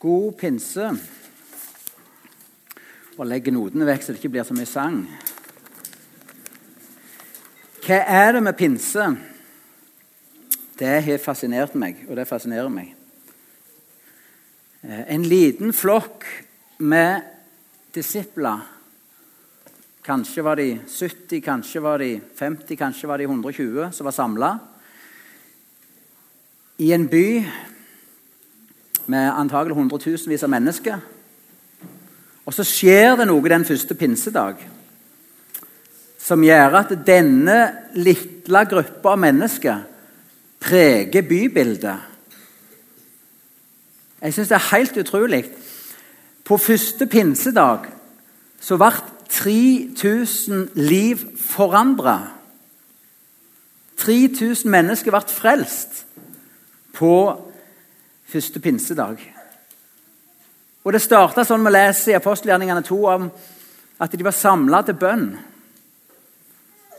God pinse. Og legg notene vekk så det ikke blir så mye sang. Hva er det med pinse? Det har fascinert meg, og det fascinerer meg. Eh, en liten flokk med disipler Kanskje var de 70, kanskje var de 50, kanskje var de 120 som var samla i en by med antagelig hundretusenvis av mennesker. Og så skjer det noe den første pinsedag som gjør at denne lille gruppa av mennesker preger bybildet. Jeg syns det er helt utrolig. På første pinsedag så ble 3000 liv forandra. 3000 mennesker ble frelst på første pinsedag. Og Det starta sånn vi leser i apostelgjerningene 2 om at de var samla til bønn.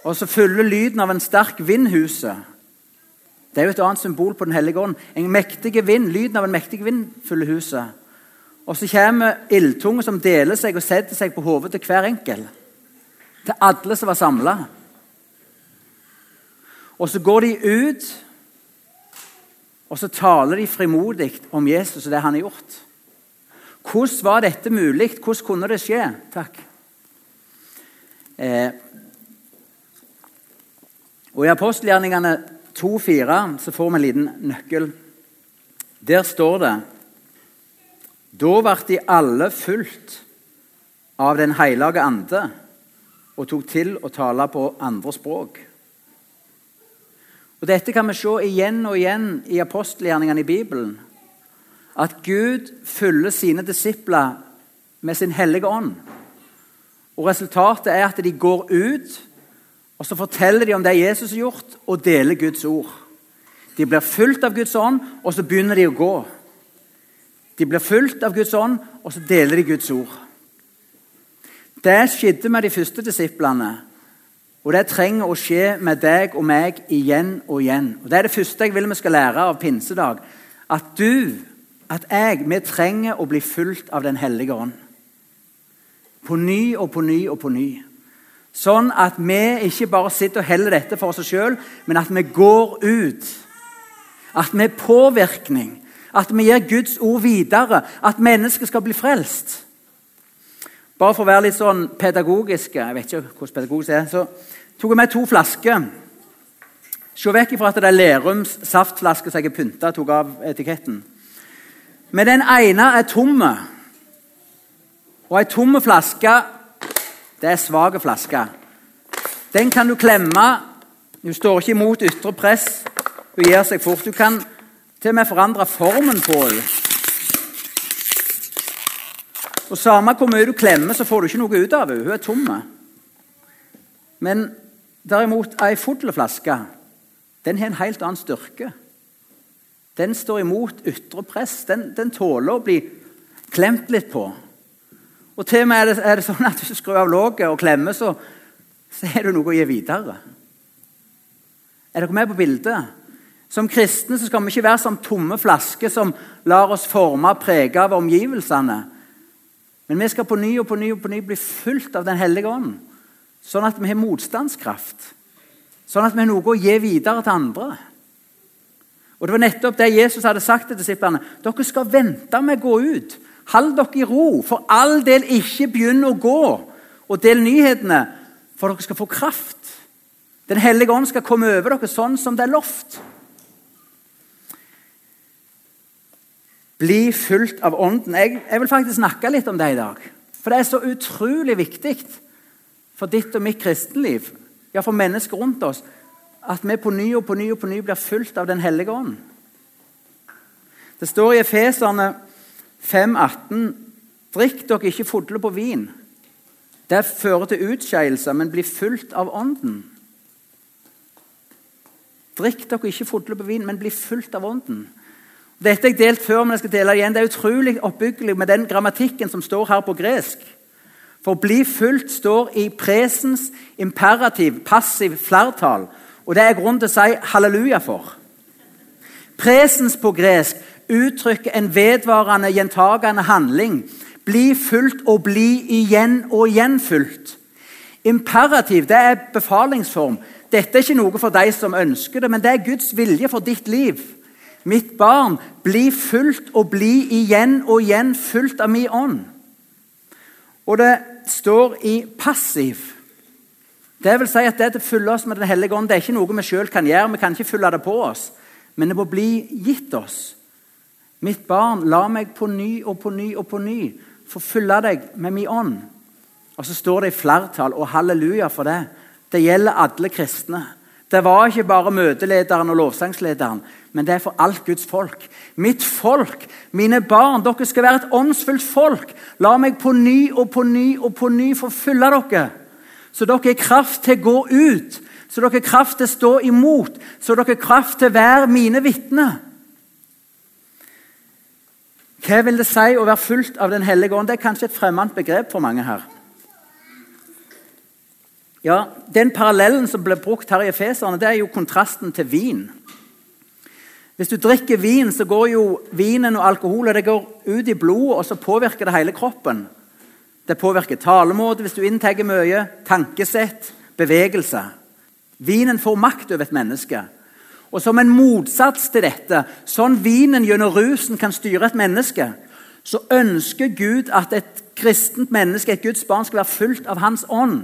Og så fyller lyden av en sterk vind huset. Det er jo et annet symbol på Den hellige ånd. En mektig vind, Lyden av en mektig vind fyller huset. Og så kommer ildtunge som deler seg og setter seg på hodet til hver enkel. Til alle som var samla. Og så går de ut og så taler de frimodig om Jesus og det han har gjort. Hvordan var dette mulig? Hvordan kunne det skje? Takk. Eh, og I apostelgjerningene 2-4 så får vi en liten nøkkel. Der står det Da ble de alle fulgt av Den hellige ande og tok til å tale på andre språk. Og Dette kan vi se igjen og igjen i apostelgjerningene i Bibelen. At Gud fyller sine disipler med sin hellige ånd. Og Resultatet er at de går ut og så forteller de om det Jesus har gjort, og deler Guds ord. De blir fulgt av Guds ånd, og så begynner de å gå. De blir fulgt av Guds ånd, og så deler de Guds ord. Det skjedde med de første disiplene. Og det trenger å skje med deg og meg igjen og igjen. Og Det er det første jeg vil vi skal lære av pinsedag. At du, at jeg, vi trenger å bli fulgt av Den hellige ånd. På ny og på ny og på ny. Sånn at vi ikke bare sitter og heller dette for oss sjøl, men at vi går ut. At vi er påvirkning. At vi gir Guds ord videre. At mennesker skal bli frelst. Bare for å være litt sånn pedagogiske Jeg vet ikke hvordan pedagogisk det er. Så tok jeg med to flasker. Se vekk ifra at det er Lerums saftflaske som jeg har pynta. Tok av etiketten. Men den ene er tomme. Og ei tomme flaske det er svak flaske. Den kan du klemme. Hun står ikke imot ytre press. Hun gir seg fort. Du kan til og med forandre formen på henne. Og Samme hvor mye du klemmer, så får du ikke noe ut av henne. Hun er tom. Men derimot ei fodleflaske den har en helt annen styrke. Den står imot ytre press. Den, den tåler å bli klemt litt på. Og til og med er det, er det sånn at hvis du skrur av låget og klemmer, så, så har du noe å gi videre. Er dere med på bildet? Som kristne så skal vi ikke være som tomme flasker som lar oss forme og prege av omgivelsene. Men vi skal på ny og på ny og på ny bli fulgt av Den hellige ånd, sånn at vi har motstandskraft. Sånn at vi har noe å gi videre til andre. Og Det var nettopp det Jesus hadde sagt til disiplene. Dere skal vente med å gå ut. Hold dere i ro. For all del ikke begynn å gå og del nyhetene, for dere skal få kraft. Den hellige ånd skal komme over dere sånn som det er lovt. Bli fulgt av Ånden. Jeg, jeg, vil faktisk snakke litt om det i dag. For det er så utrolig viktig for ditt og mitt kristenliv, ja, for mennesker rundt oss, at vi på ny og på ny og på ny blir fulgt av Den hellige ånd. Det står i Efeserne 5,18.: Drikk dere ikke fodle på vin. Det fører til utskeielse, men bli fulgt av Ånden. Drikk dere ikke fodle på vin, men bli fulgt av Ånden. Dette har jeg delt før, men jeg skal dele det igjen. Det er utrolig oppbyggelig med den grammatikken som står her på gresk. For 'bli fulgt' står i presens imperativ, passiv flertall. Og det er grunn til å si halleluja for. Presens på gresk uttrykker en vedvarende, gjentagende handling. Bli fulgt og bli igjen og igjen fulgt. Imperativ det er befalingsform. Dette er ikke noe for deg som ønsker det, men det er Guds vilje for ditt liv. Mitt barn, bli fulgt og bli igjen og igjen fulgt av min ånd. Og det står i passiv. Det vil si at det å fylle oss med Den hellige ånd det er ikke noe vi sjøl kan gjøre. Vi kan ikke fylle det på oss, men det må bli gitt oss. Mitt barn, la meg på ny og på ny og på ny få fylle deg med min ånd. Og så står det i flertall, og halleluja for det. Det gjelder alle kristne. Det var ikke bare møtelederen og lovsangslederen, men det er for alt Guds folk. Mitt folk, mine barn, dere skal være et åndsfullt folk. La meg på ny og på ny og på ny få fylle dere. Så dere har kraft til å gå ut, så dere har kraft til å stå imot, så dere har kraft til å være mine vitner. Hva vil det si å være fulgt av Den hellige ånd? Det er kanskje et fremmed begrep for mange her. Ja, Den parallellen som ble brukt her i Efeserne, det er jo kontrasten til vin. Hvis du drikker vin, så går jo vinen og alkoholen det går ut i blodet, og så påvirker det hele kroppen. Det påvirker talemåte hvis du inntar mye, tankesett, bevegelse. Vinen får makt over et menneske. Og Som en motsats til dette, sånn vinen gjennom rusen kan styre et menneske, så ønsker Gud at et kristent menneske, et Guds barn, skal være fullt av Hans ånd.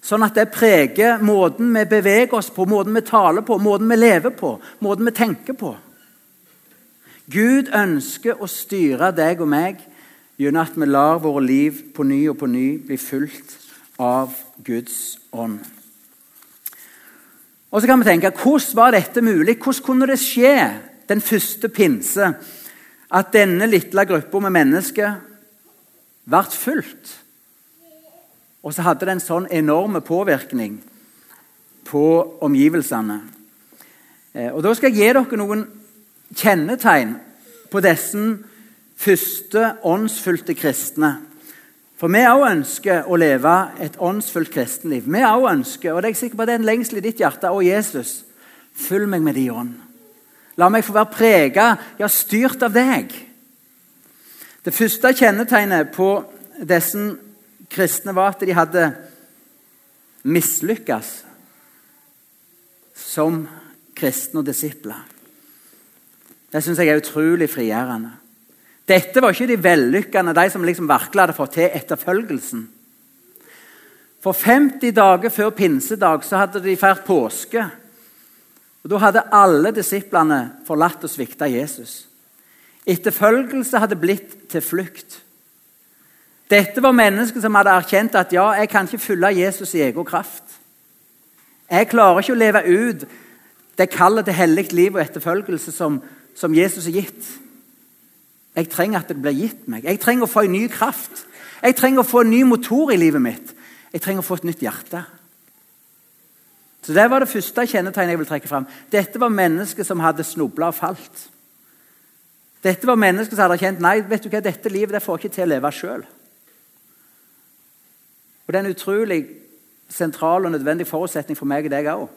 Sånn at det preger måten vi beveger oss på, måten vi taler på, måten vi lever på, måten vi tenker på. Gud ønsker å styre deg og meg gjennom at vi lar våre liv på ny og på ny bli fulgt av Guds ånd. Og så kan vi tenke, Hvordan var dette mulig? Hvordan kunne det skje den første pinse at denne lille gruppa med mennesker ble fulgt? Og så hadde det en sånn enorm påvirkning på omgivelsene. Eh, og Da skal jeg gi dere noen kjennetegn på disse første åndsfylte kristne. For vi òg ønsker å leve et åndsfullt kristenliv. Vi òg ønsker, og det er jeg sikker på det er en lengsel i ditt hjerte, å Jesus, følg meg med din ånd. La meg få være prega, ja, styrt av deg. Det første kjennetegnet på disse kristne var at de hadde mislykkes som kristne og disipler. Det syns jeg er utrolig frigjørende. Dette var ikke de vellykkende, de som liksom virkelig hadde fått til etterfølgelsen. For 50 dager før pinsedag så hadde de feiret påske. Og Da hadde alle disiplene forlatt og svikta Jesus. Etterfølgelse hadde blitt til flukt. Dette var mennesker som hadde erkjent at ja, jeg kan ikke følge Jesus i egen kraft. Jeg klarer ikke å leve ut det kallet til hellig liv og etterfølgelse som, som Jesus har gitt. Jeg trenger at det blir gitt meg. Jeg trenger å få en ny kraft. Jeg trenger å få en ny motor i livet mitt. Jeg trenger å få et nytt hjerte. Så Det var det første kjennetegnet jeg vil trekke fram. Dette var mennesker som hadde snubla og falt. Dette var mennesker som hadde kjent nei, vet du hva, dette livet det får ikke til å leve sjøl. Og Det er en utrolig sentral og nødvendig forutsetning for meg og deg òg.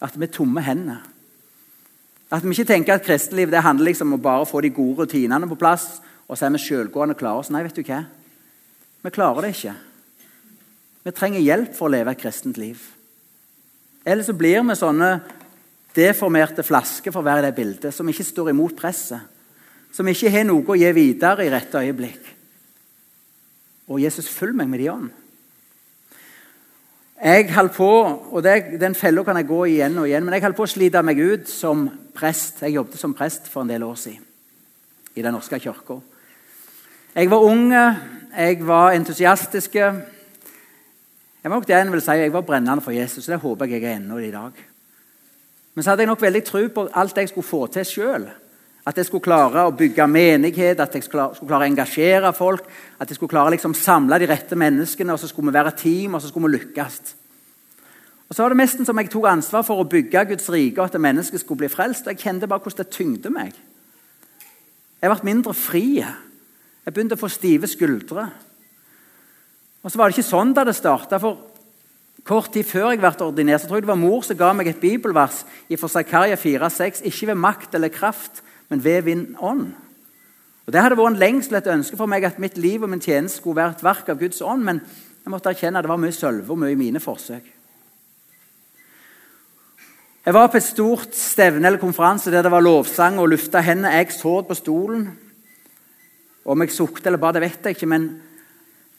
At vi er tomme hender. At vi ikke tenker at kristenliv det handler liksom om å bare få de gode rutinene på plass, og så er vi sjølgående og klarer oss. Nei, vet du hva? Vi klarer det ikke. Vi trenger hjelp for å leve et kristent liv. Eller så blir vi sånne deformerte flasker for å være i det bildet, som ikke står imot presset. Som ikke har noe å gi videre i rette øyeblikk. Og Jesus, følg meg med de ånd. Jeg holdt på, og det, Den fella kan jeg gå igjen og igjen, men jeg holdt på å slite meg ut som prest. Jeg jobbet som prest for en del år siden i Den norske kirka. Jeg var ung, jeg var entusiastisk. Jeg var nok det en vil si, jeg var brennende for Jesus, og det håper jeg jeg er ennå i dag. Men så hadde jeg nok veldig tro på alt jeg skulle få til sjøl. At jeg skulle klare å bygge menighet, at jeg skulle klare å engasjere folk. At jeg skulle klare å liksom samle de rette menneskene, og så skulle vi være team og så skulle vi lykkes. Og så var det nesten som jeg tok ansvar for å bygge Guds rike, og at mennesket skulle bli frelst. og Jeg kjente bare hvordan det tyngde meg. Jeg ble mindre fri. Jeg begynte å få stive skuldre. Og så var det ikke sånn da det starta. Kort tid før jeg ble ordinert, så tror jeg det var mor som ga meg et bibelvers fra Zakaria 4,6.: Ikke ved makt eller kraft, men ved min ånd. Og Det hadde vært en lengsel, et ønske for meg at mitt liv og min tjeneste skulle være et verk av Guds ånd, men jeg måtte erkjenne at det var mye sølve og mye mine forsøk. Jeg var på et stort stevne eller konferanse der det var lovsang og lufta hendene. Jeg så på stolen. Om jeg sukte eller ba, det vet jeg ikke, men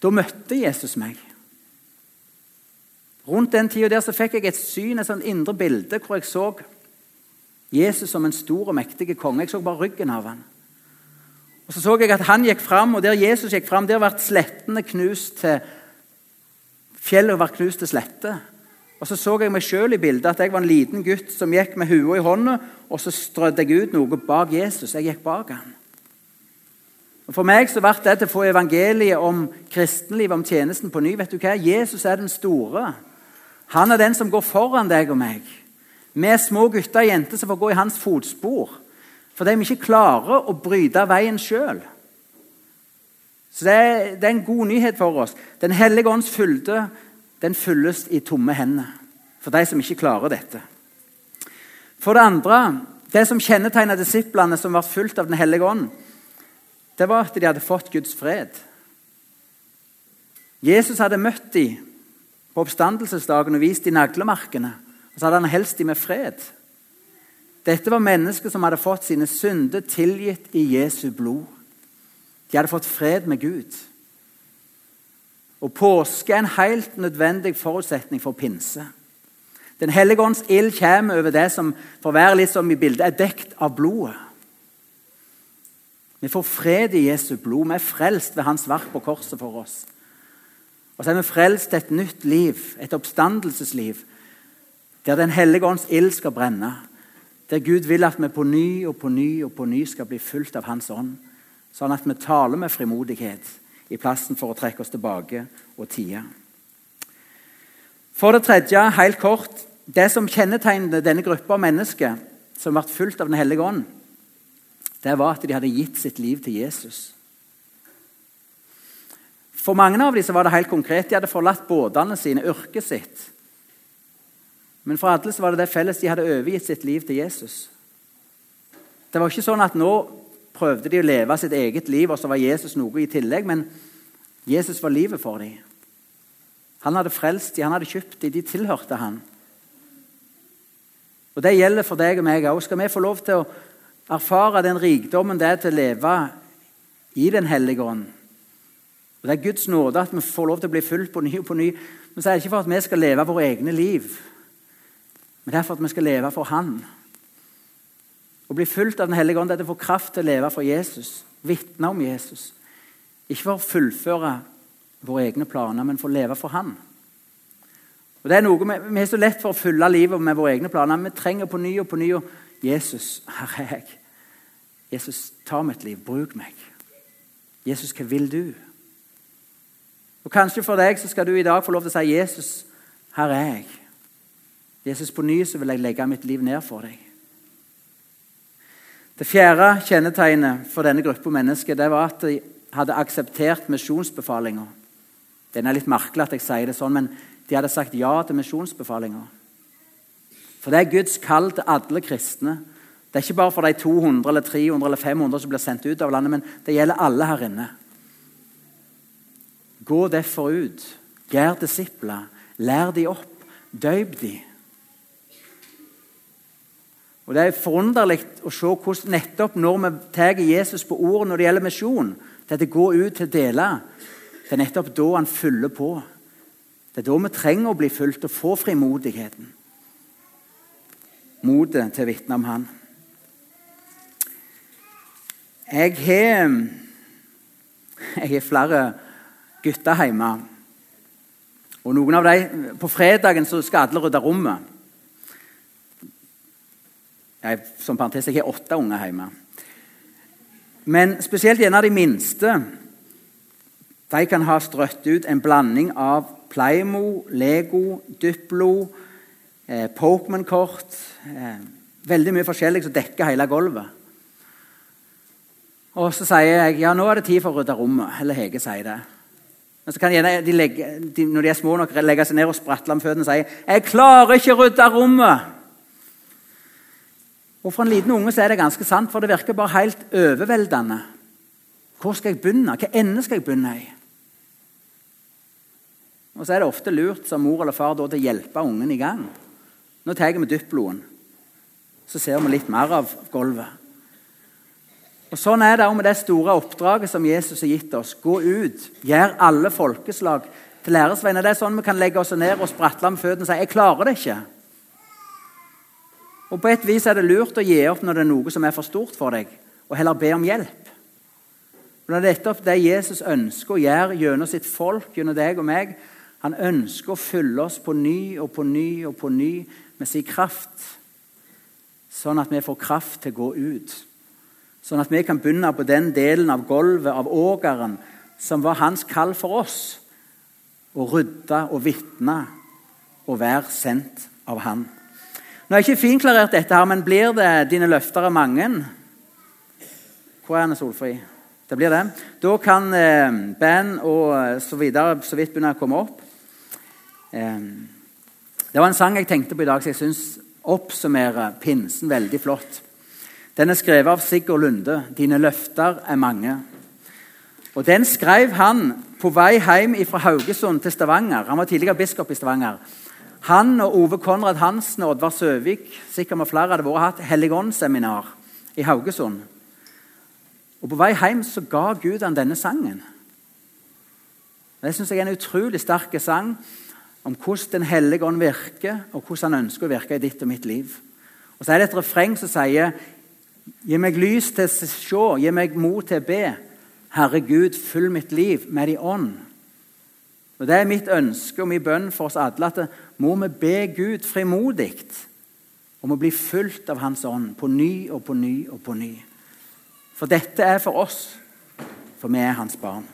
da møtte Jesus meg. Rundt den tida der så fikk jeg et syn, et sånt indre bilde, hvor jeg så Jesus som en stor og mektig konge. Jeg så bare ryggen av han. Og Så så jeg at han gikk fram, og der Jesus gikk fram, der ble slettene knust til Fjellet ble knust til slette. Og Så så jeg meg sjøl i bildet, at jeg var en liten gutt som gikk med hua i hånda, og så strødde jeg ut noe bak Jesus. Jeg gikk bak han. Og For meg så ble det til å få evangeliet om kristenlivet, om tjenesten, på ny. Vet du hva? Jesus er den store. Han er den som går foran deg og meg. Vi små gutter og jenter som får gå i hans fotspor. Fordi vi ikke klarer å bryte veien sjøl. Så det er, det er, en god nyhet for oss. Den hellige ånds fylde den fylles i tomme hender for de som ikke klarer dette. For det andre, det som kjennetegna disiplene som ble fulgt av Den hellige ånd, det var at de hadde fått Guds fred. Jesus hadde møtt dem på oppstandelsesdagen og vist dem naglemarkene. Og så hadde han helst dem med fred. Dette var mennesker som hadde fått sine synder tilgitt i Jesu blod. De hadde fått fred med Gud. Og Påske er en helt nødvendig forutsetning for pinse. Den hellige ånds ild kommer over det som for å være litt som i bildet, er dekt av blodet. Vi får fred i Jesu blod. Vi er frelst ved hans verk på korset for oss. Og så er vi frelst til et nytt liv, et oppstandelsesliv, der Den hellige ånds ild skal brenne. Der Gud vil at vi på ny og på ny og på ny skal bli fulgt av Hans ånd. Sånn at vi taler med frimodighet i plassen for å trekke oss tilbake og tie. For det tredje, helt kort, det som kjennetegnet denne gruppa av mennesker som ble fulgt av Den hellige ånd, det var at de hadde gitt sitt liv til Jesus. For mange av dem var det helt konkret. De hadde forlatt båtene sine, yrket sitt. Men for alle var det det felles de hadde overgitt sitt liv til Jesus. Det var ikke sånn at nå prøvde de å leve sitt eget liv, og så var Jesus noe i tillegg. Men Jesus var livet for dem. Han hadde frelst dem, han hadde kjøpt dem, de tilhørte han. Og Det gjelder for deg og meg òg. Skal vi få lov til å erfare den rikdommen det er til å leve i Den hellige ånd, og Det er Guds nåde at vi får lov til å bli fulgt på ny og på ny. Men så er det ikke for at vi skal leve våre egne liv, men det er for at vi skal leve for Han. Å bli fulgt av Den hellige ånd er å få kraft til å leve for Jesus, vitne om Jesus. Ikke for å fullføre våre egne planer, men for å leve for Han. Og det er noe, Vi har så lett for å fylle livet med våre egne planer. Vi trenger på ny og på ny og Jesus, er jeg. Jesus, ta mitt liv. Bruk meg. Jesus, hva vil du? Og Kanskje for deg så skal du i dag få lov til å si Jesus, her er jeg. Jesus, på ny så vil jeg legge mitt liv ned for deg. Det fjerde kjennetegnet for denne gruppa mennesker det var at de hadde akseptert misjonsbefalinga. Den er litt merkelig at jeg sier det sånn, men de hadde sagt ja til misjonsbefalinga. For det er Guds kall til alle kristne. Det er ikke bare for de 200 eller 300 eller 500 som blir sendt ut av landet, men det gjelder alle her inne. Gå derfor ut, gjør disipler, lær de opp, døyp de. Og Det er forunderlig å se hvordan nettopp når vi tar Jesus på ordet når det gjelder misjon, det gå ut til å dele, det er nettopp da han fyller på. Det er da vi trenger å bli fulgt og få frimodigheten. Motet til å vitne om Han. Jeg har, jeg har flere gutter hjemme. Og noen av dem, På fredagen så skal alle rydde rommet. Jeg, som parentes, jeg har åtte unger hjemme. Men spesielt en av de minste de kan ha strøtt ut en blanding av Playmo, Lego, Duplo, eh, Pokémon-kort eh, Veldig mye forskjellig som dekker hele gulvet. Og så sier jeg ja, nå er det tid for å rydde rommet. Eller Hege sier det. Men så kan de, de legge, de, når de er små nok, legge seg ned og spratle om føttene og si 'Jeg klarer ikke å rydde rommet'. Og For en liten unge så er det ganske sant, for det virker bare helt overveldende. Hvor skal jeg begynne? Hva ende skal jeg begynne i? Og Så er det ofte lurt som mor eller far da, til å hjelpe ungen i gang. Nå tar vi dypploen. Så ser vi litt mer av gulvet. Og Sånn er det òg med det store oppdraget som Jesus har gitt oss. Gå ut, gjør alle folkeslag til læresvenner. Det er sånn vi kan legge oss ned og spratle med føttene og si 'jeg klarer det ikke'. Og På et vis er det lurt å gi opp når det er noe som er for stort for deg, og heller be om hjelp. For det er nettopp det Jesus ønsker å gjøre gjennom sitt folk, gjennom deg og meg. Han ønsker å fylle oss på ny og på ny og på ny med sin kraft, sånn at vi får kraft til å gå ut. Sånn at vi kan begynne på den delen av gulvet, av ågeren, som var hans kall for oss å rydde og vitne og være sendt av Han. Nå har jeg ikke finklarert dette, her, men blir det dine løfter av mange? Hvor er Anne Solfri? Det blir det. Da kan eh, band og så videre så vidt begynne å komme opp. Eh, det var en sang jeg tenkte på i dag som jeg syns oppsummerer pinsen veldig flott. Den er skrevet av Sigurd Lunde. 'Dine løfter er mange'. Og Den skrev han på vei hjem fra Haugesund til Stavanger. Han var tidligere biskop i Stavanger. Han og Ove Konrad Hansen og Oddvar Søvik sikkert med flere hadde vært hatt Helligåndsseminar i Haugesund. Og På vei hjem så ga Gud han denne sangen. Det synes jeg er en utrolig sterk sang om hvordan Den hellige ånd virker, og hvordan han ønsker å virke i ditt og mitt liv. Og Så er det et refreng som sier Gi meg lys til å se, gi meg mot til å be. Herre Gud, fyll mitt liv med din ånd. Og Det er mitt ønske og min bønn for oss alle at må vi be Gud frimodig om å bli fulgt av Hans ånd på ny og på ny og på ny. For dette er for oss, for vi er Hans barn.